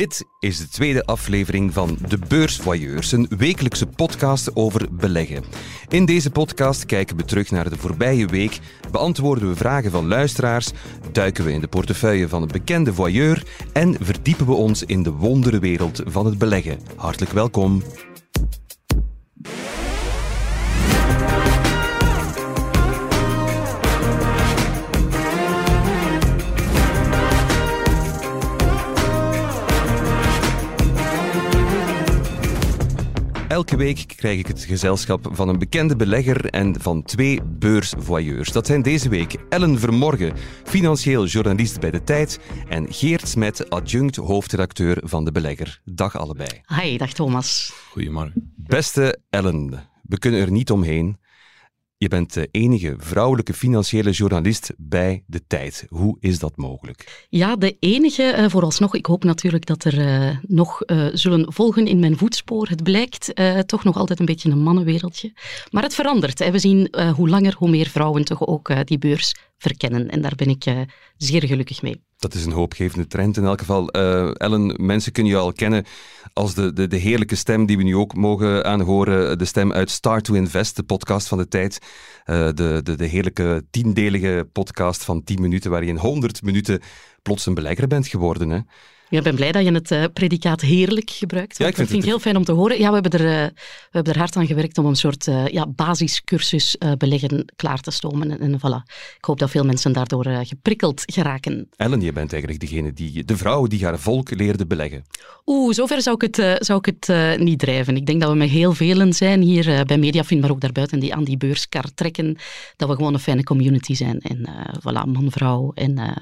Dit is de tweede aflevering van De Beursvoyeurs, een wekelijkse podcast over beleggen. In deze podcast kijken we terug naar de voorbije week, beantwoorden we vragen van luisteraars, duiken we in de portefeuille van een bekende voyeur en verdiepen we ons in de wonderenwereld van het beleggen. Hartelijk welkom. Elke week krijg ik het gezelschap van een bekende belegger en van twee beursvoyeurs. Dat zijn deze week Ellen Vermorgen, financieel journalist bij De Tijd, en Geert Smet, adjunct hoofdredacteur van De Belegger. Dag allebei. Hi, dag Thomas. Goedemorgen. Beste Ellen, we kunnen er niet omheen. Je bent de enige vrouwelijke financiële journalist bij De Tijd. Hoe is dat mogelijk? Ja, de enige uh, vooralsnog. Ik hoop natuurlijk dat er uh, nog zullen volgen in mijn voetspoor. Het blijkt toch nog altijd een beetje een mannenwereldje. Maar het verandert. We zien hoe langer, hoe meer vrouwen toch ook die beurs verkennen. En daar ben ik zeer gelukkig mee. Dat is een hoopgevende trend in elk geval. Ellen, mensen kunnen je al kennen als de, de, de heerlijke stem die we nu ook mogen aanhoren. De stem uit Start to Invest, de podcast van de tijd. Uh, de, de, de heerlijke tiendelige podcast van 10 minuten, waar je in 100 minuten plots een belegger bent geworden. Hè? Ja, ik ben blij dat je het uh, predicaat heerlijk gebruikt. Ja, ik vind dat vind ik heel fijn om te horen. Ja, we hebben er, uh, we hebben er hard aan gewerkt om een soort uh, ja, basiscursus beleggen klaar te stomen. En, en, voilà. Ik hoop dat veel mensen daardoor geprikkeld geraken. Ellen, je bent eigenlijk degene die, de vrouw die haar volk leerde beleggen. Oeh, zover zou ik het, zou ik het niet drijven. Ik denk dat we met heel velen zijn hier bij Mediafin, maar ook daarbuiten, die aan die beurskar trekken. Dat we gewoon een fijne community zijn. En voilà, man, vrouw en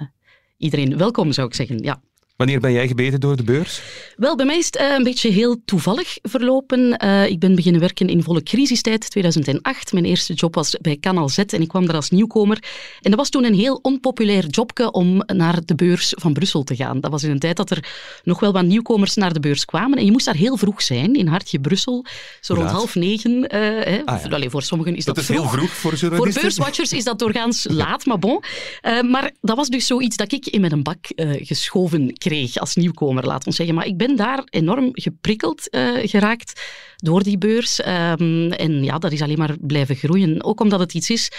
iedereen welkom, zou ik zeggen. Ja. Wanneer ben jij gebeten door de beurs? Wel, bij mij is het uh, een beetje heel toevallig verlopen. Uh, ik ben beginnen werken in volle crisistijd, 2008. Mijn eerste job was bij Canal Z en ik kwam daar als nieuwkomer. En dat was toen een heel onpopulair jobje om naar de beurs van Brussel te gaan. Dat was in een tijd dat er nog wel wat nieuwkomers naar de beurs kwamen. En je moest daar heel vroeg zijn, in Hartje Brussel. Zo rond half negen. Uh, hè. Ah, ja. Allee, voor sommigen is dat, dat is vroeg. heel vroeg voor journalisten. Voor beurswatchers is dat doorgaans laat, maar bon. maar dat was dus zoiets dat ik in met een bak geschoven kreeg kreeg als nieuwkomer, laat ons zeggen. Maar ik ben daar enorm geprikkeld uh, geraakt door die beurs. Um, en ja, dat is alleen maar blijven groeien. Ook omdat het iets is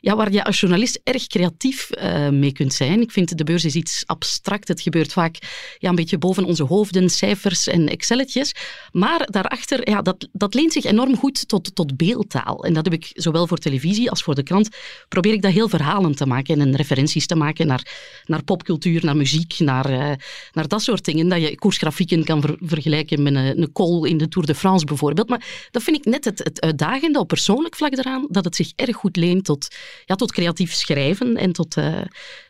ja, waar je als journalist erg creatief uh, mee kunt zijn. Ik vind de beurs is iets abstract. Het gebeurt vaak ja, een beetje boven onze hoofden, cijfers en excelletjes. Maar daarachter, ja, dat, dat leent zich enorm goed tot, tot beeldtaal. En dat heb ik zowel voor televisie als voor de krant. Probeer ik dat heel verhalend te maken en referenties te maken naar, naar popcultuur, naar muziek, naar, uh, naar dat soort dingen. Dat je koersgrafieken kan ver vergelijken met een, een call in de Tour de France bijvoorbeeld. Maar dat vind ik net het, het uitdagende op persoonlijk vlak eraan, dat het zich erg goed leent tot, ja, tot creatief schrijven en tot, uh,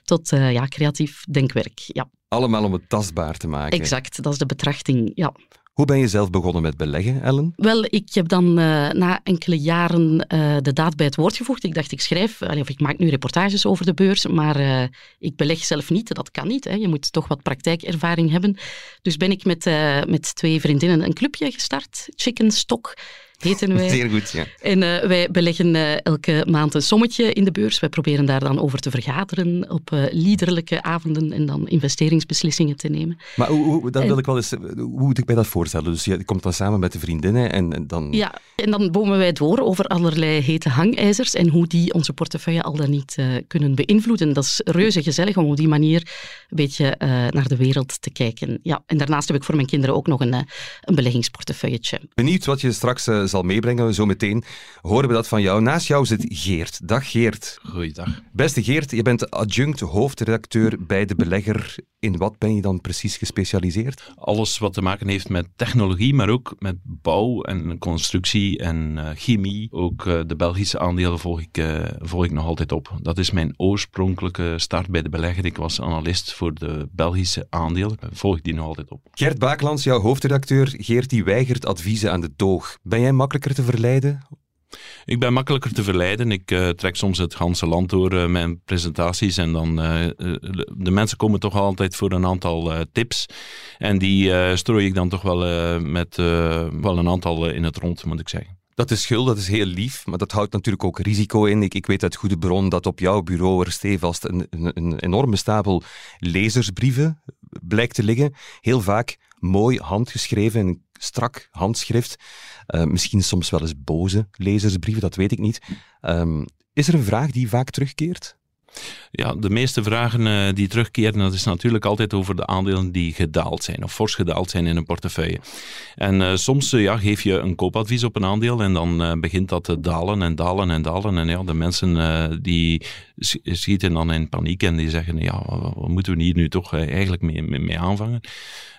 tot uh, ja, creatief denkwerk. Ja. Allemaal om het tastbaar te maken. Exact, dat is de betrachting, ja. Hoe ben je zelf begonnen met beleggen, Ellen? Wel, ik heb dan uh, na enkele jaren uh, de daad bij het woord gevoegd. Ik dacht, ik schrijf, of ik maak nu reportages over de beurs, maar uh, ik beleg zelf niet. Dat kan niet. Hè. Je moet toch wat praktijkervaring hebben. Dus ben ik met, met twee vriendinnen een clubje gestart, Chicken Stock heten wij. Zeer goed, ja. En uh, wij beleggen uh, elke maand een sommetje in de beurs. Wij proberen daar dan over te vergaderen op uh, liederlijke avonden en dan investeringsbeslissingen te nemen. Maar hoe, hoe dan wil ik wel eens, hoe moet ik mij dat voorstellen? Dus je komt dan samen met de vriendinnen en, en dan... Ja, en dan bomen wij door over allerlei hete hangijzers en hoe die onze portefeuille al dan niet kunnen beïnvloeden. Dat is reuze gezellig om op die manier een beetje naar de wereld te kijken. Ja, en daarnaast heb ik voor mijn kinderen ook nog een, een beleggingsportefeuilletje. Benieuwd wat je straks zal meebrengen. Zometeen horen we dat van jou. Naast jou zit Geert. Dag Geert. Goeiedag. Beste Geert, je bent adjunct hoofdredacteur bij De Belegger. In wat ben je dan precies gespecialiseerd? Alles wat te maken heeft met technologie, maar ook met bouw en constructie en uh, chemie. Ook uh, de Belgische aandelen volg ik, uh, volg ik nog altijd op. Dat is mijn oorspronkelijke start bij De Belegger. Ik was analist voor de Belgische aandelen. Volg ik die nog altijd op. Gert Baaklands, jouw hoofdredacteur. Geert die weigert adviezen aan de toog. Ben jij makkelijker te verleiden? Ik ben makkelijker te verleiden. Ik uh, trek soms het ganse land door uh, mijn presentaties en dan uh, de mensen komen toch altijd voor een aantal tips en die strooi ik dan toch wel met wel een aantal in het rond, moet ik zeggen. Dat is schuld, dat is heel lief, maar dat houdt natuurlijk ook risico in. Ik, ik weet uit goede bron dat op jouw bureau er stevast een, een, een enorme stapel lezersbrieven blijkt te liggen. Heel vaak mooi handgeschreven, een strak handschrift. Uh, misschien soms wel eens boze lezersbrieven, dat weet ik niet. Um, is er een vraag die vaak terugkeert? Ja, de meeste vragen uh, die terugkeren, dat is natuurlijk altijd over de aandelen die gedaald zijn of fors gedaald zijn in een portefeuille. En uh, soms uh, ja, geef je een koopadvies op een aandeel en dan begint dat te dalen en dalen en dalen. En ja, de mensen die schieten dan in paniek en die zeggen, ja, wat moeten we hier nu toch eigenlijk mee, mee, mee aanvangen?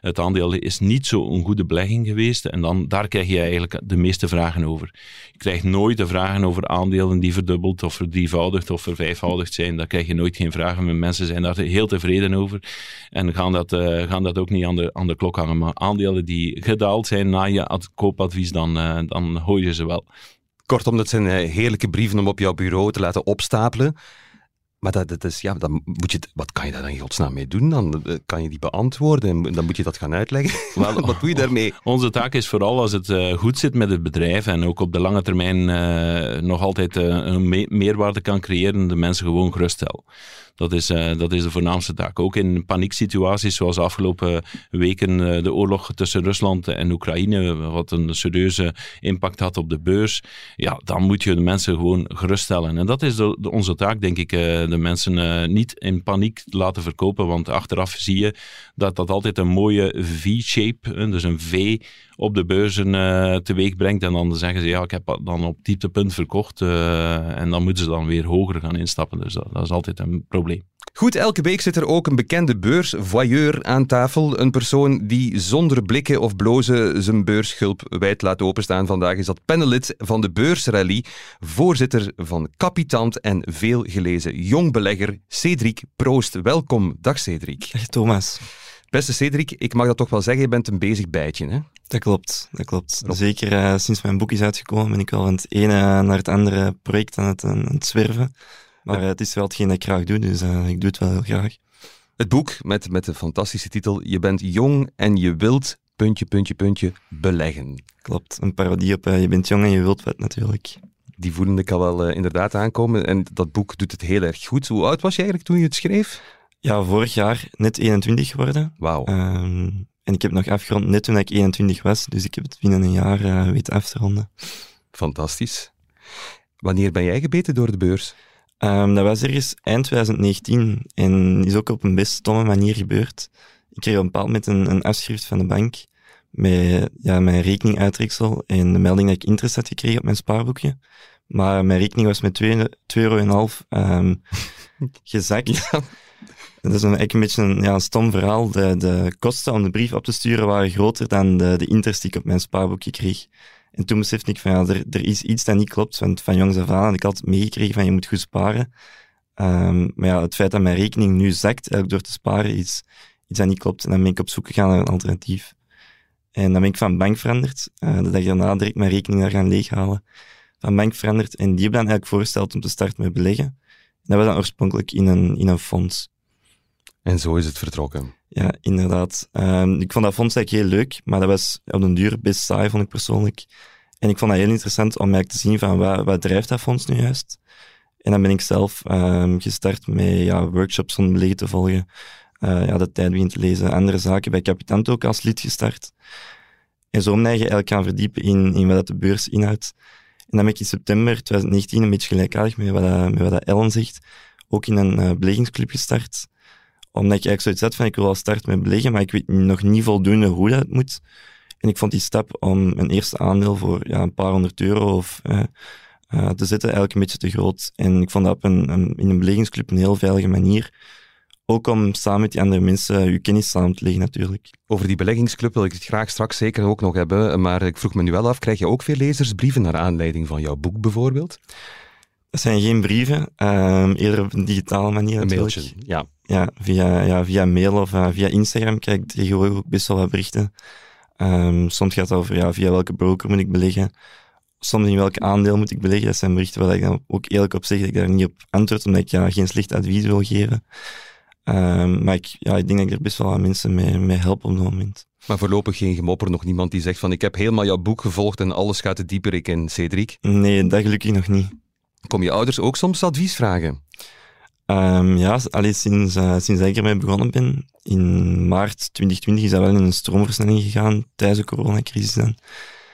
Het aandeel is niet zo'n goede belegging geweest en dan, daar krijg je eigenlijk de meeste vragen over. Je krijgt nooit de vragen over aandelen die verdubbeld of verdrievoudigd of vervijfvoudigd zijn. Daar krijg je nooit geen vragen, maar mensen zijn daar heel tevreden over en gaan dat, uh, gaan dat ook niet aan de, aan de klok hangen. Maar aandelen die gedaald zijn na je koopadvies, dan, uh, dan hoor je ze wel. Kortom, dat zijn eh, heerlijke brieven om op jouw bureau te laten opstapelen. Maar dat, dat is, ja, dan moet je, wat kan je daar dan in godsnaam mee doen? Dan eh, kan je die beantwoorden en dan moet je dat gaan uitleggen. Wel, wat doe je daarmee? Onze taak is vooral als het uh, goed zit met het bedrijf en ook op de lange termijn uh, nog altijd een me meerwaarde kan creëren, de mensen gewoon geruststellen. Dat is, uh, dat is de voornaamste taak. Ook in panieksituaties zoals de afgelopen weken uh, de oorlog tussen Rusland en Oekraïne, wat een serieuze impact had op de beurs. Ja, dan moet je de mensen gewoon geruststellen. En dat is de, de, onze taak, denk ik. De mensen niet in paniek laten verkopen, want achteraf zie je dat dat altijd een mooie V-shape, dus een V op de beurzen uh, teweeg brengt. En dan zeggen ze, ja, ik heb dan op dieptepunt verkocht. En dan moeten ze dan weer hoger gaan instappen. Dus dat, dat, is altijd een probleem. Goed, elke week zit er ook een bekende beursvoyeur aan tafel. Een persoon die zonder blikken of blozen zijn beursschulp wijd laat openstaan. Vandaag is dat panelid van de Beursrally, voorzitter van Kapitant en veel gelezen jongbelegger Cedric Proost. Welkom. Dag Cedric. Dag Thomas. Beste Cedric, ik mag dat toch wel zeggen, je bent een bezig bijtje, hè? Dat klopt, dat klopt. Zeker uh, sinds mijn boek is uitgekomen ben ik wel van het ene naar het andere project aan het, aan het zwerven. Maar het is wel hetgeen dat ik graag doe, dus uh, ik doe het wel heel graag. Het boek met, met de fantastische titel Je bent jong en je wilt, puntje, puntje, puntje, beleggen. Klopt, een parodie op Je bent jong en je wilt wat natuurlijk. Die voelde ik al wel inderdaad aankomen en dat boek doet het heel erg goed. Hoe oud was je eigenlijk toen je het schreef? Ja, vorig jaar net 21 geworden. Wauw. Um, en ik heb nog afgerond net toen ik 21 was, dus ik heb het binnen een jaar uh, weten af te ronden. Fantastisch. Wanneer ben jij gebeten door de beurs? Um, dat was ergens eind 2019 en is ook op een best stomme manier gebeurd. Ik kreeg op een bepaald moment een, een afschrift van de bank met ja, mijn rekeninguitreksel en de melding dat ik interest had gekregen op mijn spaarboekje. Maar mijn rekening was met 2,5 euro um, gezakt. Dat is een, eigenlijk een beetje een, ja, een stom verhaal. De, de kosten om de brief op te sturen waren groter dan de, de interest die ik op mijn spaarboekje kreeg. En toen besefte ik van ja, er, is iets dat niet klopt. Want van jongs af aan had ik altijd meegekregen van je moet goed sparen. Um, maar ja, het feit dat mijn rekening nu zakt, eigenlijk door te sparen, is iets dat niet klopt. En dan ben ik op zoek gegaan naar een alternatief. En dan ben ik van bank veranderd. Uh, de dag daarna direct mijn rekening daar gaan leeghalen. Van bank veranderd. En die hebben dan eigenlijk voorgesteld om te starten met beleggen. En dat was dan oorspronkelijk in een, in een fonds. En zo is het vertrokken. Ja, inderdaad. Um, ik vond dat fonds eigenlijk heel leuk, maar dat was op den duur best saai, vond ik persoonlijk. En ik vond dat heel interessant om eigenlijk te zien van wat, wat drijft dat fonds nu juist. En dan ben ik zelf um, gestart met ja, workshops om beleggen te volgen. Uh, ja, de tijd begint te lezen. Andere zaken bij Capitant ook als lid gestart. En zo ben je eigenlijk gaan verdiepen in, in wat de beurs inhoudt. En dan ben ik in september 2019 een beetje gelijkaardig met wat, met wat Ellen zegt, ook in een uh, gestart omdat ik eigenlijk zoiets had van, ik wil al starten met beleggen, maar ik weet nog niet voldoende hoe dat moet. En ik vond die stap om een eerste aandeel voor ja, een paar honderd euro of, uh, uh, te zetten eigenlijk een beetje te groot. En ik vond dat op een, een, in een beleggingsclub een heel veilige manier. Ook om samen met die andere mensen uw kennis samen te leggen natuurlijk. Over die beleggingsclub wil ik het graag straks zeker ook nog hebben. Maar ik vroeg me nu wel af, krijg je ook veel lezersbrieven naar aanleiding van jouw boek bijvoorbeeld? Dat zijn geen brieven, um, eerder op een digitale manier een natuurlijk. Mailtje, ja. Ja, via, ja, via mail of uh, via Instagram krijg ik tegenwoordig ook best wel wat berichten. Um, soms gaat het over ja, via welke broker moet ik beleggen. Soms in welk aandeel moet ik beleggen. Dat zijn berichten waar ik dan ook eerlijk op zeg dat ik daar niet op antwoord, omdat ik ja, geen slecht advies wil geven. Um, maar ik, ja, ik denk dat ik er best wel aan mensen mee, mee help op het moment. Maar voorlopig geen gemopper, nog niemand die zegt van ik heb helemaal jouw boek gevolgd en alles gaat te dieper in, Cedric? Nee, dat gelukkig nog niet. Kom je ouders ook soms advies vragen? Um, ja, allee, sinds, uh, sinds ik ermee begonnen ben, in maart 2020 is dat wel in een stroomversnelling gegaan tijdens de coronacrisis. Dan.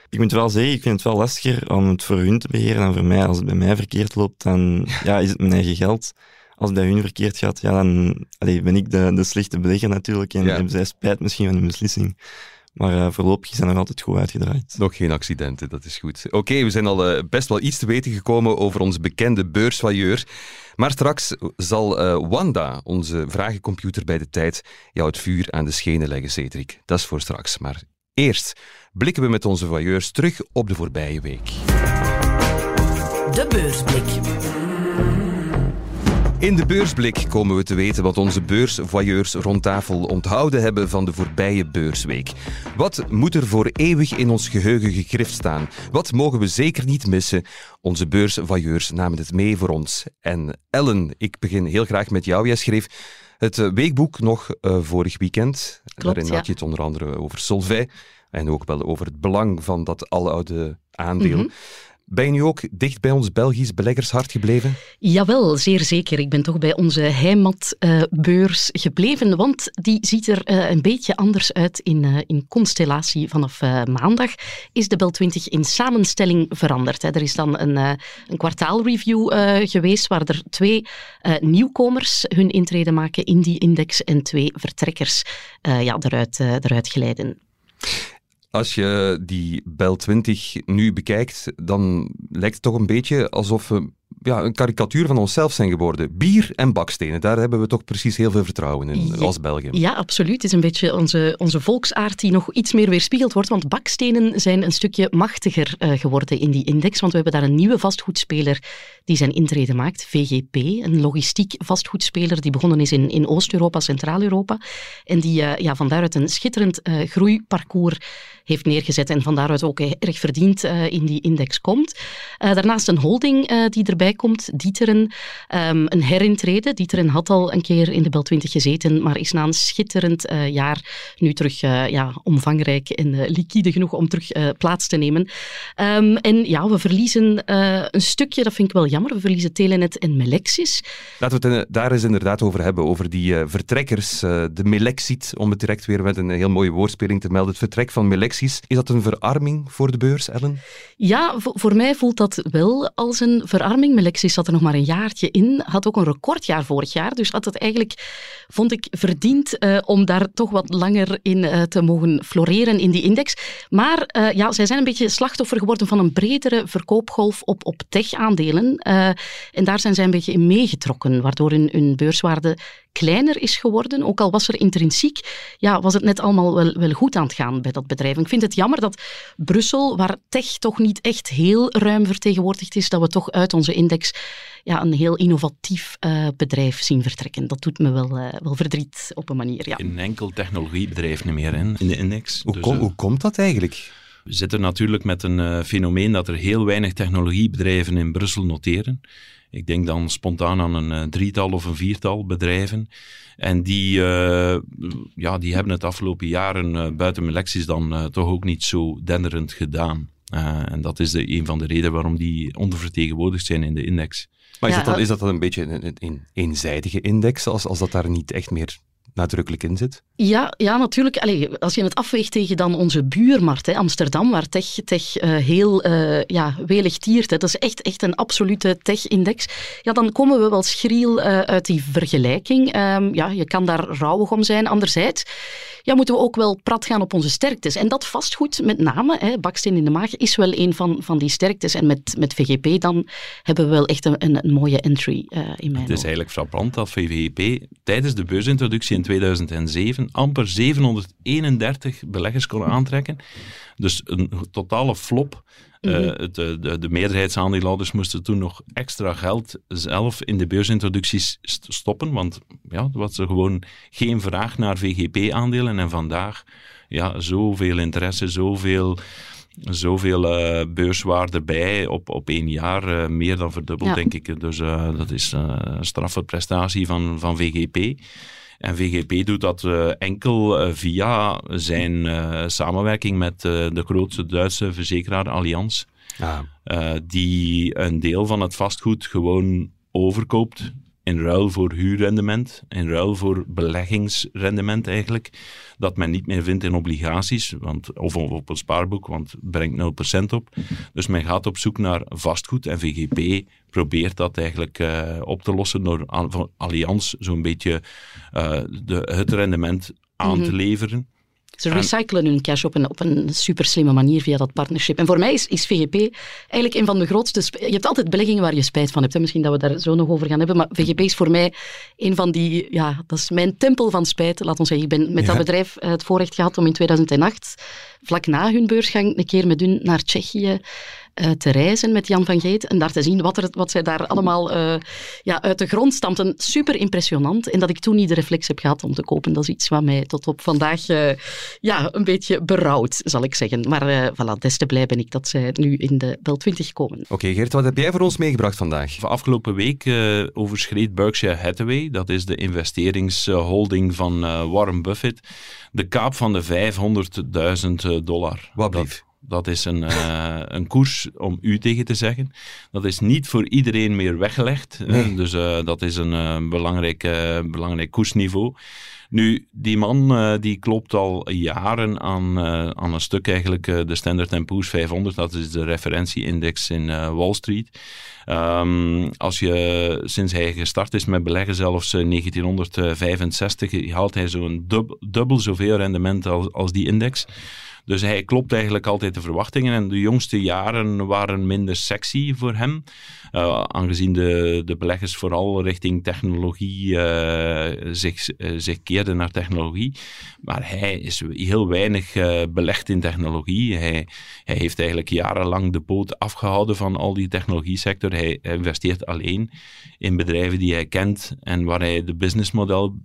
Ik moet wel zeggen, ik vind het wel lastiger om het voor hun te beheren dan voor mij. Als het bij mij verkeerd loopt, dan ja, is het mijn eigen geld. Als het bij hun verkeerd gaat, ja, dan allee, ben ik de, de slechte belegger natuurlijk en ja. hebben zij spijt misschien van hun beslissing. Maar uh, voorlopig zijn er altijd goed uitgedraaid. Nog geen accidenten, dat is goed. Oké, we zijn al uh, best wel iets te weten gekomen over onze bekende beursvailleur. Maar straks zal uh, Wanda, onze vragencomputer bij de tijd, jou het vuur aan de schenen leggen, Cedric. Dat is voor straks. Maar eerst blikken we met onze voyeurs terug op de voorbije week. De beursblik. In de beursblik komen we te weten wat onze beursvoyeurs rond tafel onthouden hebben van de voorbije beursweek. Wat moet er voor eeuwig in ons geheugen gegrift staan? Wat mogen we zeker niet missen? Onze beursvoyeurs namen het mee voor ons. En Ellen, ik begin heel graag met jou. Jij schreef het eh, weekboek nog uh, vorig weekend. Klopt, Daarin had je het onder andere over Solvay en ook wel over het belang van dat aloude aandeel. Mhm. Ben je nu ook dicht bij ons Belgisch beleggershart gebleven? Jawel, zeer zeker. Ik ben toch bij onze heimatbeurs gebleven, want die ziet er uh, een beetje anders uit in, uh, in constellatie. Vanaf uh, maandag is de Bel 20 in samenstelling veranderd. Er is dan een, een kwartaalreview geweest waar er twee nieuwkomers hun intrede maken in die index en twee vertrekkers ja, eruit, eruit glijden. Als je die Bel 20 nu bekijkt, dan lijkt het toch een beetje alsof we ja, een karikatuur van onszelf zijn geworden. Bier en bakstenen, daar hebben we toch precies heel veel vertrouwen in ja, als België. Ja, absoluut. Het is een beetje onze, onze volksaard die nog iets meer weerspiegeld wordt, want bakstenen zijn een stukje machtiger uh, geworden in die index, want we hebben daar een nieuwe vastgoedspeler die zijn intrede maakt, VGP, een logistiek vastgoedspeler die begonnen is in, in Oost-Europa, Centraal-Europa, en die uh, ja, van daaruit een schitterend uh, groeiparcours heeft neergezet en van daaruit ook erg verdiend in die index komt. daarnaast een holding die erbij komt, Dieteren, um, een herintrede. Dieteren had al een keer in de Bel 20 gezeten, maar is na een schitterend uh, jaar nu terug uh, ja, omvangrijk en uh, liquide genoeg om terug plaats te nemen. Um, en ja, we verliezen een stukje, dat vind ik wel jammer, we verliezen Telenet en Melexis. Laten we het daar eens inderdaad over hebben, over die vertrekkers. de Melexit, om het direct weer met een heel mooie woordspeling te melden, het vertrek van Melexis. Is dat een verarming voor de beurs, Ellen? Ja, voor mij voelt dat wel als een verarming. Melexis zat er nog maar een jaartje in, had ook een recordjaar vorig jaar, dus had het eigenlijk, vond ik, verdiend uh, om daar toch wat langer in uh, te mogen floreren in die index. Maar uh, ja, zij zijn een beetje slachtoffer geworden van een bredere verkoopgolf op, op tech-aandelen. en daar zijn zij een beetje in meegetrokken, waardoor hun, hun beurswaarde kleiner is geworden. Ook al was er intrinsiek, ja, was het net allemaal wel, wel goed aan het gaan bij dat bedrijf. Ik vind het jammer dat Brussel, waar tech toch niet echt heel ruim vertegenwoordigd is, dat we toch uit onze index ja, een heel innovatief uh, bedrijf zien vertrekken. Dat doet me wel, uh, wel verdriet op een manier. Ja. Een enkel technologiebedrijf niet meer in, in de index. Hoe, Dus, kom, uh, hoe komt dat eigenlijk? We zitten natuurlijk met een uh, fenomeen dat er heel weinig technologiebedrijven in Brussel noteren. Ik denk dan spontaan aan een uh, drietal of een viertal bedrijven. En die, uh, ja, die hebben het afgelopen jaren uh, buiten Melexis dan toch ook niet zo denderend gedaan. En dat is de, een van de redenen waarom die ondervertegenwoordigd zijn in de index. Maar is, ja, dat, dan, is dat dan een beetje een, een eenzijdige index, als, als dat daar niet echt meer nadrukkelijk in zit? Ja, ja natuurlijk. Allee, als je het afweegt tegen dan onze buurmarkt, hè, Amsterdam, waar tech, tech uh, heel uh, ja, welig tiert, hè, dat is echt, echt een absolute tech-index, ja, dan komen we wel schriel uh, uit die vergelijking. Um, ja, je kan daar rouwig om zijn. Anderzijds ja, moeten we ook wel prat gaan op onze sterktes. En dat vastgoed, met name, hè, baksteen in de maag, is wel een van, van die sterktes. En met, met VGP dan hebben we wel echt een, een, een mooie entry in mijn Het is eigenlijk frappant dat VGP tijdens de beursintroductie in 2007 amper 731 beleggers kon aantrekken. Dus een totale flop. Mm -hmm. uh, de, de, de meerderheidsaandeelhouders moesten toen nog extra geld zelf in de beursintroducties st stoppen, want ja, er was er gewoon geen vraag naar VGP-aandelen en vandaag ja, zoveel interesse, zoveel zoveel uh, beurswaarde bij op, op één jaar, uh, meer dan verdubbeld, ja. denk ik. Dus uh, dat is een straffe prestatie van, van VGP. En VGP doet dat uh, enkel uh, via zijn uh, samenwerking met de grootste Duitse verzekeraar Allianz. Ah. die een deel van het vastgoed gewoon overkoopt in ruil voor huurrendement, in ruil voor beleggingsrendement eigenlijk, dat men niet meer vindt in obligaties want, of op een spaarboek, want het brengt 0% op. Dus men gaat op zoek naar vastgoed en VGP probeert dat eigenlijk uh, op te lossen door van Allianz zo'n beetje uh, de, het rendement aan te leveren. Ze recyclen hun cash op een, op een super slimme manier via dat partnership. En voor mij is, is VGP eigenlijk een van de grootste. Je hebt altijd beleggingen waar je spijt van hebt. Hè? Misschien dat we daar zo nog over gaan hebben. Maar VGP is voor mij een van die. Ja, dat is mijn tempel van spijt. Laat ons zeggen, ik ben met dat bedrijf eh, het voorrecht gehad om in 2008, vlak na hun beursgang, een keer met hun naar Tsjechië uh, te reizen met Jan van Geet en daar te zien wat, er, wat zij daar allemaal uh, ja, uit de grond stampten. Super impressionant. En dat ik toen niet de reflex heb gehad om te kopen, dat is iets wat mij tot op vandaag uh, ja, een beetje berouwt, zal ik zeggen. Maar voilà, des te blij ben ik dat zij nu in de Bel 20 komen. Oké okay, Geert, wat heb jij voor ons meegebracht vandaag? Afgelopen week overschreed Berkshire Hathaway, dat is de investeringsholding van Warren Buffett, de kaap van de 500.000 dollar. Wat blieft? Dat is een, uh, een koers om u tegen te zeggen. Dat is niet voor iedereen meer weggelegd. Dus uh, dat is een belangrijk, belangrijk koersniveau. Nu, die man die klopt al jaren aan, aan een stuk eigenlijk, de Standard Poor's 500. Dat is de referentieindex in Wall Street. Um, als je sinds hij gestart is met beleggen, zelfs 1965, haalt hij zo'n dub, dubbel zoveel rendement als, als die index. Dus hij klopt eigenlijk altijd de verwachtingen. En de jongste jaren waren minder sexy voor hem. Uh, aangezien de, de beleggers vooral richting technologie uh, zich, uh, zich keerden naar technologie. Maar hij is heel weinig belegd in technologie. Hij, hij heeft eigenlijk jarenlang de boot afgehouden van al die technologie-sector. Hij investeert alleen in bedrijven die hij kent en waar hij de businessmodel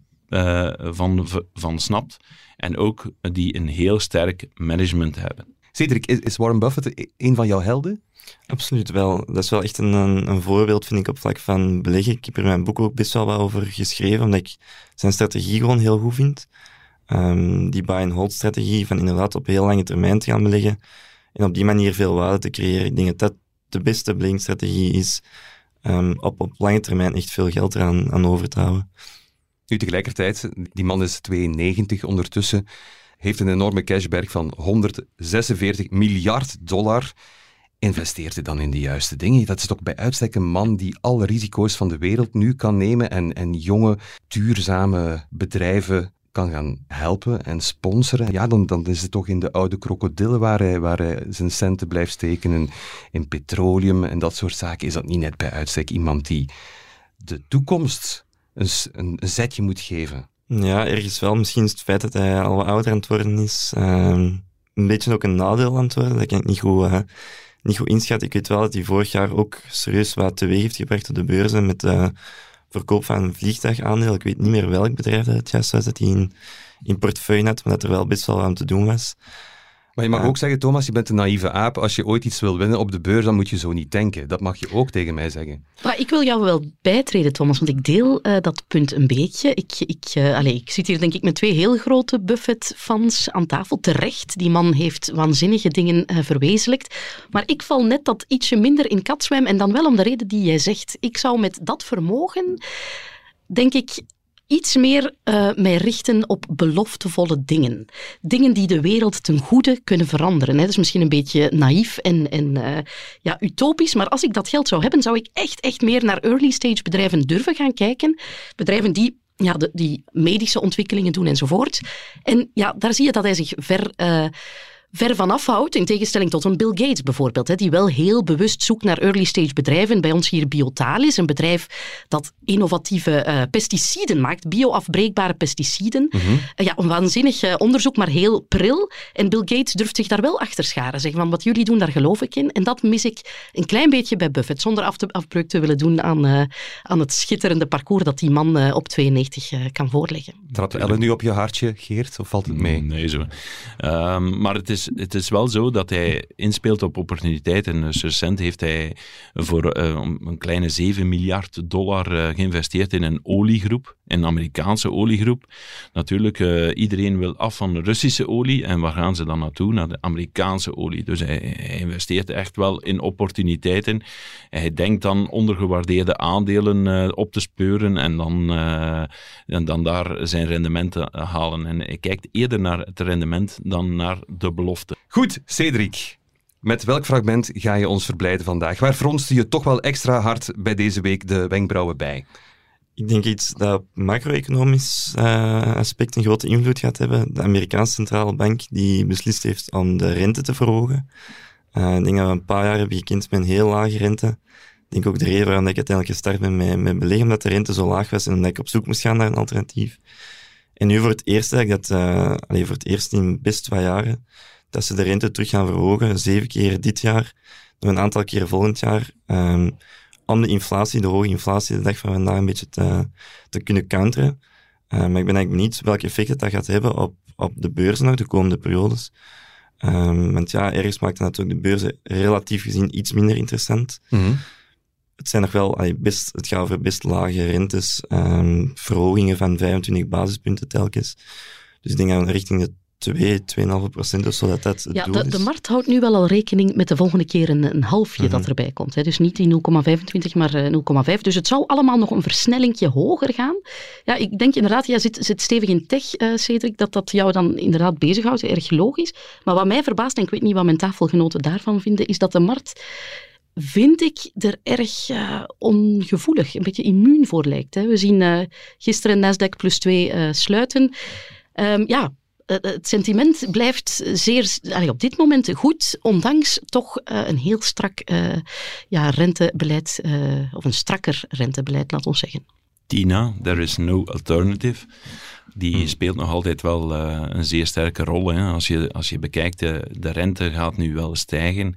van, van snapt en ook die een heel sterk management hebben. Cedric, is Warren Buffett een van jouw helden? Absoluut wel. Dat is wel echt een, een, voorbeeld, vind ik, op vlak van beleggen. Ik heb er in mijn boek ook best wel wat over geschreven, omdat ik zijn strategie gewoon heel goed vind. Um, die buy-and-hold strategie van inderdaad op heel lange termijn te gaan beleggen en op die manier veel waarde te creëren. Ik denk dat dat de beste beleggingsstrategie is um, op, op lange termijn echt veel geld eraan aan over te houden. Nu tegelijkertijd, die man is 92 ondertussen, heeft een enorme cashberg van 146 miljard dollar. Investeert hij dan in de juiste dingen? Dat is toch bij uitstek een man die alle risico's van de wereld nu kan nemen en, en jonge, duurzame bedrijven kan gaan helpen en sponsoren. Ja, dan, dan is het toch in de oude krokodillen waar hij, waar hij zijn centen blijft steken, in, in petroleum en dat soort zaken. Is dat niet net bij uitstek iemand die de toekomst een, een, zetje moet geven. Ja, ergens wel. Misschien is het feit dat hij al ouder aan het worden is, ehm, een beetje ook een nadeel aan het worden. Dat kan ik niet goed, uh, niet goed inschatten. Ik weet wel dat hij vorig jaar ook serieus wat teweeg heeft gebracht op de beurzen met de verkoop van een vliegtuigaandeel. Ik weet niet meer welk bedrijf dat het juist was dat hij in, in portefeuille had, maar dat er wel best wel aan te doen was. Maar je mag ook zeggen, Thomas, je bent een naïeve aap. Als je ooit iets wil winnen op de beurs, dan moet je zo niet denken. Dat mag je ook tegen mij zeggen. Maar ik wil jou wel bijtreden, Thomas, want ik deel uh, dat punt een beetje. Ik, ik, uh, allez, ik zit hier denk ik met twee heel grote Buffett-fans aan tafel. Terecht, die man heeft waanzinnige dingen uh, verwezenlijkt. Maar ik val net dat ietsje minder in katzwem en dan wel om de reden die jij zegt. Ik zou met dat vermogen, denk ik, iets meer uh, mij richten op beloftevolle dingen. Dingen die de wereld ten goede kunnen veranderen. Hè. Dat is misschien een beetje naïef en, en uh, ja, utopisch, maar als ik dat geld zou hebben, zou ik echt, echt meer naar early stage bedrijven durven gaan kijken. Bedrijven die ja, die medische ontwikkelingen doen enzovoort. En ja, daar zie je dat hij zich ver... Uh, ver van afhoudt, in tegenstelling tot een Bill Gates bijvoorbeeld, hè, die wel heel bewust zoekt naar early stage bedrijven. Bij ons hier Biotalis, een bedrijf dat innovatieve uh, pesticiden maakt, bioafbreekbare pesticiden. Mm ja, een waanzinnig uh, onderzoek, maar heel pril. En Bill Gates durft zich daar wel achter scharen. Zeggen van wat jullie doen, daar geloof ik in. En dat mis ik een klein beetje bij Buffett, zonder af te, afbreuk te willen doen aan, uh, aan het schitterende parcours dat die man op 92 kan voorleggen. Trapt Ellen nu op je hartje, Geert, of valt het mee? Nee, zo. Um, maar het is het is wel zo dat hij inspeelt op opportuniteiten. Dus recent heeft hij voor uh, een kleine 7 miljard dollar uh, geïnvesteerd in een oliegroep, een Amerikaanse oliegroep. Natuurlijk, uh, iedereen wil af van Russische olie. En waar gaan ze dan naartoe? Naar de Amerikaanse olie. Dus hij, investeert echt wel in opportuniteiten. Hij denkt dan ondergewaardeerde aandelen op te speuren en dan, dan daar zijn rendementen halen. En hij kijkt eerder naar het rendement dan naar de Goed, Cedric. Met welk fragment ga je ons verblijden vandaag? Waar fronste je toch wel extra hard bij deze week de wenkbrauwen bij? Ik denk iets dat macro-economisch uh, aspect een grote invloed gaat hebben. De Amerikaanse centrale bank die beslist heeft om de rente te verhogen. Uh, ik denk dat we een paar jaar hebben gekend met een heel lage rente. Ik denk ook de reden waarom ik uiteindelijk gestart ben met, met beleggen, omdat de rente zo laag was en omdat ik op zoek moest gaan naar een alternatief. En nu voor het eerst, dat, uh, voor het eerst in best twee jaren, dat ze de rente terug gaan verhogen. Zeven keer dit jaar, nog een aantal keer volgend jaar. Um, om de inflatie, de hoge inflatie, de dag van vandaag een beetje te, te kunnen counteren. Uh, maar ik ben eigenlijk niet welke effect dat gaat hebben op, op de beurzen nog de komende periodes. Um, want ja, ergens maakt het natuurlijk de beurzen relatief gezien iets minder interessant. Mm -hmm het zijn nog wel, best, het gaat over best lage rentes, um, verhogingen van 25 basispunten telkens. Dus ik denk aan richting de 2, 2,5 procent of zo, dat dat ja, de, de, markt houdt nu wel al rekening met de volgende keer een, een halfje dat mhm. erbij komt. Hè. Dus niet die 0,25, maar 0,5. Dus het zou allemaal nog een versnellingje hoger gaan. Ja, ik denk inderdaad, jij zit, zit stevig in tech, uh, Cedric, dat dat jou dan inderdaad bezighoudt. Erg logisch. Maar wat mij verbaast, en ik weet niet wat mijn tafelgenoten daarvan vinden, is dat de markt vind ik er erg uh, ongevoelig, een beetje immuun voor lijkt. Hè. We zien uh, gisteren Nasdaq plus 2 uh, eh, sluiten. Um, ja, het sentiment blijft zeer, op dit moment goed, ondanks toch een heel strak ja, rentebeleid, of een strakker rentebeleid, laat ons zeggen. Tina, there is no alternative die hmm. speelt nog altijd wel uh, een zeer sterke rol. Hè. Als, je, als je bekijkt, de, de rente gaat nu wel stijgen.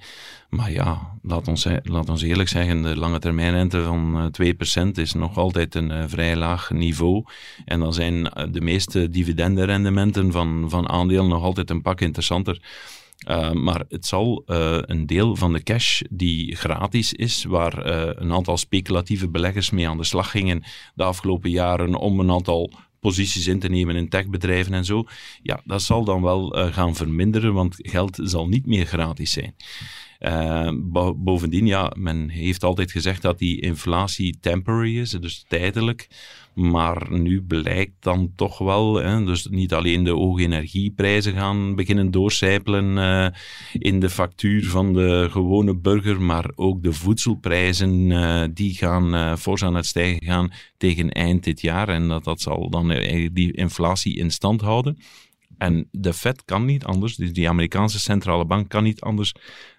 Maar ja, laat ons, laat ons eerlijk zeggen, de lange termijn rente van 2% eh, is nog altijd een uh, vrij laag niveau. En dan zijn de meeste dividendenrendementen van, van aandelen nog altijd een pak interessanter. Uh, maar het zal uh, een deel van de cash die gratis is, waar uh, een aantal speculatieve beleggers mee aan de slag gingen de afgelopen jaren om een aantal posities in te nemen in techbedrijven en zo, ja, dat zal dan wel uh, gaan verminderen, want geld zal niet meer gratis zijn. Uh, bovendien, ja, men heeft altijd gezegd dat die inflatie temporary is, dus tijdelijk. Maar nu blijkt dan toch wel, hè, dus niet alleen de hoge energieprijzen gaan beginnen doorcijpelen uh, in de factuur van de gewone burger, maar ook de voedselprijzen uh, die gaan fors aan het stijgen gaan tegen eind dit jaar. En dat, dat zal dan die inflatie in stand houden. En de Fed kan niet anders, dus die Amerikaanse centrale bank kan niet anders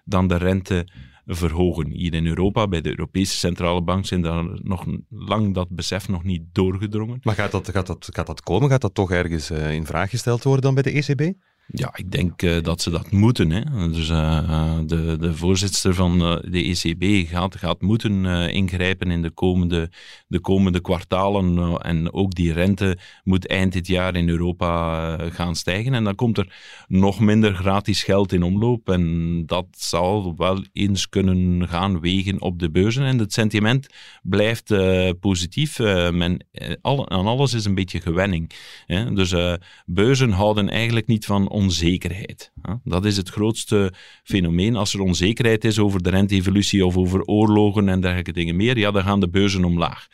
dan de rente verhogen. Hier in Europa, bij de Europese Centrale Bank, zijn daar nog lang dat besef nog niet doorgedrongen. Maar gaat dat, gaat dat, gaat dat komen? Gaat dat toch ergens uh, in vraag gesteld worden dan bij de ECB? Ja, ik denk uh, dat ze dat moeten. Hè. Dus uh, de, de voorzitter van de ECB gaat, gaat moeten ingrijpen in de komende, de komende kwartalen. en ook die rente moet eind dit jaar in Europa gaan stijgen. En dan komt er nog minder gratis geld in omloop. En dat zal wel eens kunnen gaan wegen op de beurzen. En het sentiment blijft positief. men, aan alles is een beetje gewenning. Hè. Dus beurzen houden eigenlijk niet van onzekerheid. Dat is het grootste fenomeen. Als er onzekerheid is over de renteevolutie of over oorlogen en dergelijke dingen meer, ja, dan gaan de beurzen omlaag.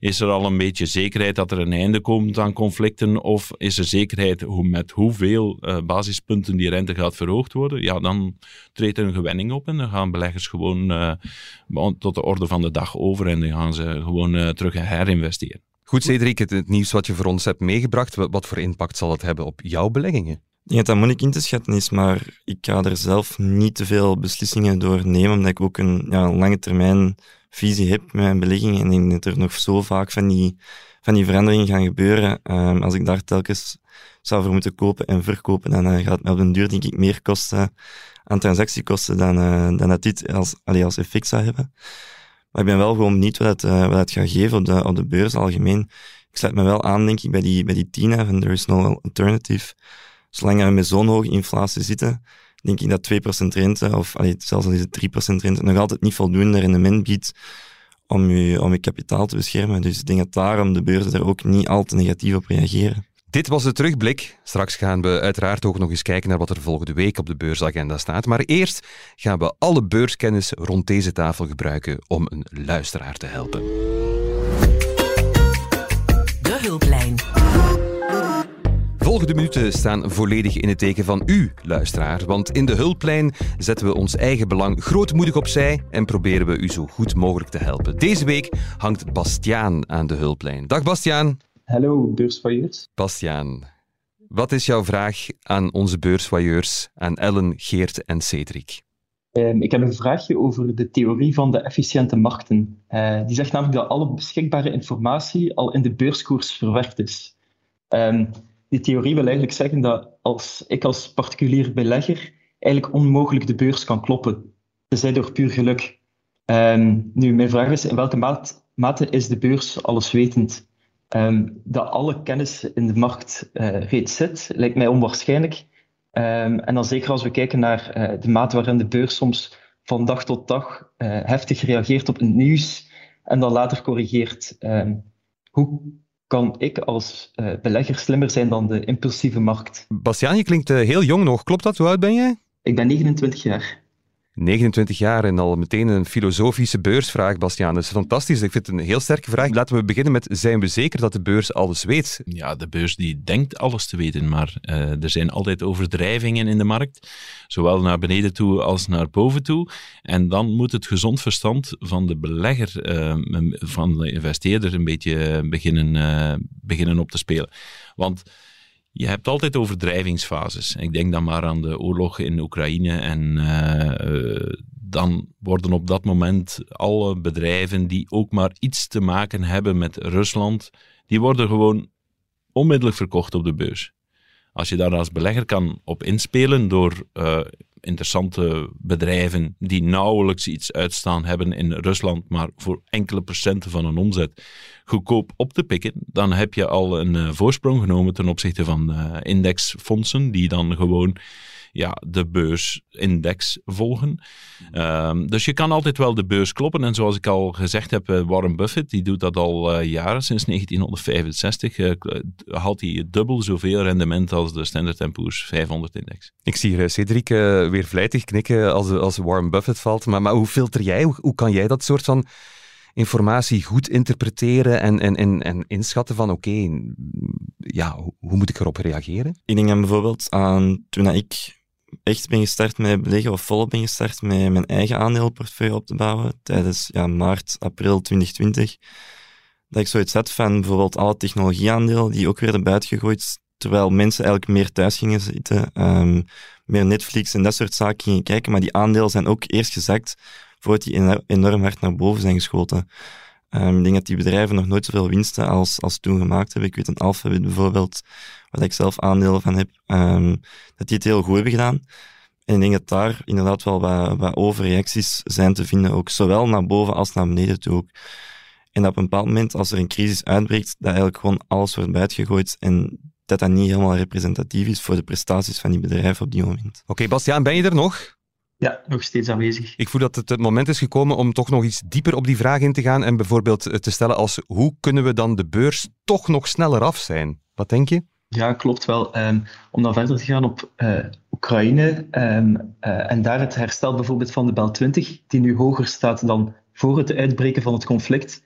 Is er al een beetje zekerheid dat er een einde komt aan conflicten? Of is er zekerheid met hoeveel uh, basispunten die rente gaat verhoogd worden? Ja, dan treedt er een gewenning op en dan gaan beleggers gewoon uh, tot de orde van de dag over en dan gaan ze gewoon uh, terug herinvesteren. Goed, Cedric, het, het nieuws wat je voor ons hebt meegebracht, wat voor impact zal het hebben op jouw beleggingen? Ik denk dat dat moeilijk in te schatten is, maar ik ga er zelf niet te veel beslissingen door nemen, omdat ik ook een ja, lange termijn visie heb met mijn beleggingen. En ik denk dat er nog zo vaak van die, van die veranderingen gaan gebeuren. Um, als ik daar telkens zou voor moeten kopen en verkopen, dan uh, gaat het me op den duur denk ik meer kosten aan transactiekosten dan, uh, dan dat dit als, als effect zou hebben. Maar ik ben wel gewoon benieuwd wat het, uh, wat het gaat geven op de, op de beurs algemeen. Ik sluit me wel aan, denk ik, bij die, bij die Tina van There is no alternative zolang we met zo'n hoge inflatie zitten, denk ik dat 2% rente, of zelfs al is het 3% rente, nog altijd niet voldoende rendement biedt om je, om je kapitaal te beschermen. Dus ik denk dat daarom de beurzen er ook niet al te negatief op reageren. Dit was de terugblik. Straks gaan we uiteraard ook nog eens kijken naar wat er volgende week op de beursagenda staat. Maar eerst gaan we alle beurskennis rond deze tafel gebruiken om een luisteraar te helpen. Volgende minuten staan volledig in het teken van u, luisteraar. Want in de hulplijn zetten we ons eigen belang grootmoedig opzij en proberen we u zo goed mogelijk te helpen. Deze week hangt Bastiaan aan de hulplijn. Dag Bastiaan. Hallo, beursvoyeurs. Bastiaan, wat is jouw vraag aan onze beursvoyeurs, aan Ellen, Geert en Cedric? Um, ik heb een vraagje over de theorie van de efficiënte markten. Uh, die zegt namelijk dat alle beschikbare informatie al in de beurskoers verwerkt is. Um, die theorie wil eigenlijk zeggen dat als ik als particulier belegger eigenlijk onmogelijk de beurs kan kloppen, tenzij door puur geluk. Um, nu, mijn vraag is, in welke mate is de beurs alleswetend? Um, dat alle kennis in de markt uh, reeds zit, lijkt mij onwaarschijnlijk. Um, en dan zeker als we kijken naar uh, de mate waarin de beurs soms van dag tot dag uh, heftig reageert op het nieuws en dan later corrigeert. Hoe kan ik als uh, belegger slimmer zijn dan de impulsieve markt? Bastiaan, je klinkt heel jong nog. Klopt dat? Hoe oud ben je? Ik ben 29 jaar. 29 jaar en al meteen een filosofische beursvraag, Bastiaan. Dat is fantastisch. Ik vind het een heel sterke vraag. Laten we beginnen met, zijn we zeker dat de beurs alles weet? Ja, de beurs die denkt alles te weten, maar uh, er zijn altijd overdrijvingen in de markt, zowel naar beneden toe als naar boven toe. En dan moet het gezond verstand van de belegger, uh, van de investeerder, een beetje beginnen, uh, beginnen op te spelen. Want je hebt altijd overdrijvingsfases. Ik denk dan maar aan de oorlog in Oekraïne en uh, dan worden op dat moment alle bedrijven die ook maar iets te maken hebben met Rusland, die worden gewoon onmiddellijk verkocht op de beurs. Als je daar als belegger kan op inspelen door uh, interessante bedrijven die nauwelijks iets uitstaan hebben in Rusland, maar voor enkele procenten van hun omzet goedkoop op te pikken, dan heb je al een uh, voorsprong genomen ten opzichte van uh, indexfondsen die dan gewoon ja, de beursindex volgen. Um, dus je kan altijd wel de beurs kloppen. En zoals ik al gezegd heb, Warren Buffett, die doet dat al uh, jaren, sinds 1965, uh, haalt hij dubbel zoveel rendement als de Standard Poor's 500-index. Ik zie hier Cedric uh, weer vlijtig knikken als, als Warren Buffett valt. Maar, maar hoe filter jij, hoe, hoe kan jij dat soort van informatie goed interpreteren en, en, en, en inschatten van oké, okay, ja, hoe, hoe, moet ik erop reageren? Ik denk aan bijvoorbeeld aan toen ik echt ben gestart met beleggen, of volop ben gestart met mijn eigen aandeelportefeuille op te bouwen tijdens ja, maart, april 2020. Dat ik zoiets had van bijvoorbeeld alle technologieaandelen die ook werden buitengegooid, terwijl mensen eigenlijk meer thuis gingen zitten, um, meer Netflix en dat soort zaken gingen kijken. Maar die aandelen zijn ook eerst gezakt voordat die enorm hard naar boven zijn geschoten. Um, ik denk dat die bedrijven nog nooit zoveel winsten als, als toen gemaakt hebben. Ik weet een Alphabet bijvoorbeeld, waar ik zelf aandelen van heb, um, dat die het heel goed hebben gedaan. En ik denk dat daar inderdaad wel wat, wat overreacties zijn te vinden, ook zowel naar boven als naar beneden toe ook. En op een bepaald moment, als er een crisis uitbreekt, dat eigenlijk gewoon alles wordt buitgegooid en dat dat niet helemaal representatief is voor de prestaties van die bedrijven op die moment. Oké, okay, Bastiaan, ben je er nog? Ja, nog steeds aanwezig. Ik voel dat het het moment is gekomen om toch nog iets dieper op die vraag in te gaan en bijvoorbeeld te stellen als hoe kunnen we dan de beurs toch nog sneller af zijn? Wat denk je? Ja, klopt wel. Um, om dan verder te gaan op uh, Oekraïne um, uh, en daar het herstel bijvoorbeeld van de Bel 20, die nu hoger staat dan voor het uitbreken van het conflict,